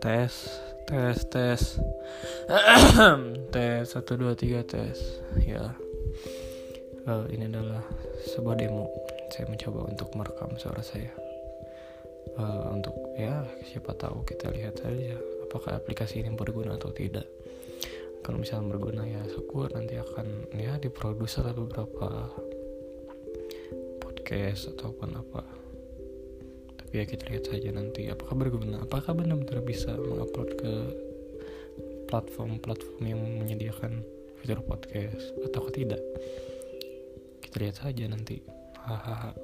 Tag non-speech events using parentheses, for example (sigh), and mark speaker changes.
Speaker 1: tes tes tes. (clears throat) Tes satu dua tiga tes. Ya. Uh, ini adalah sebuah demo. Saya mencoba untuk merekam suara saya. Uh, untuk ya siapa tahu kita lihat saja apakah aplikasi ini berguna atau tidak. Kalau misalnya berguna ya syukur nanti akan ya diproduksi beberapa podcast ataupun apa tapi ya kita lihat saja nanti. Apakah berguna apakah benar-benar bisa mengupload ke platform-platform yang menyediakan fitur podcast atau tidak? Kita lihat saja nanti. Hahaha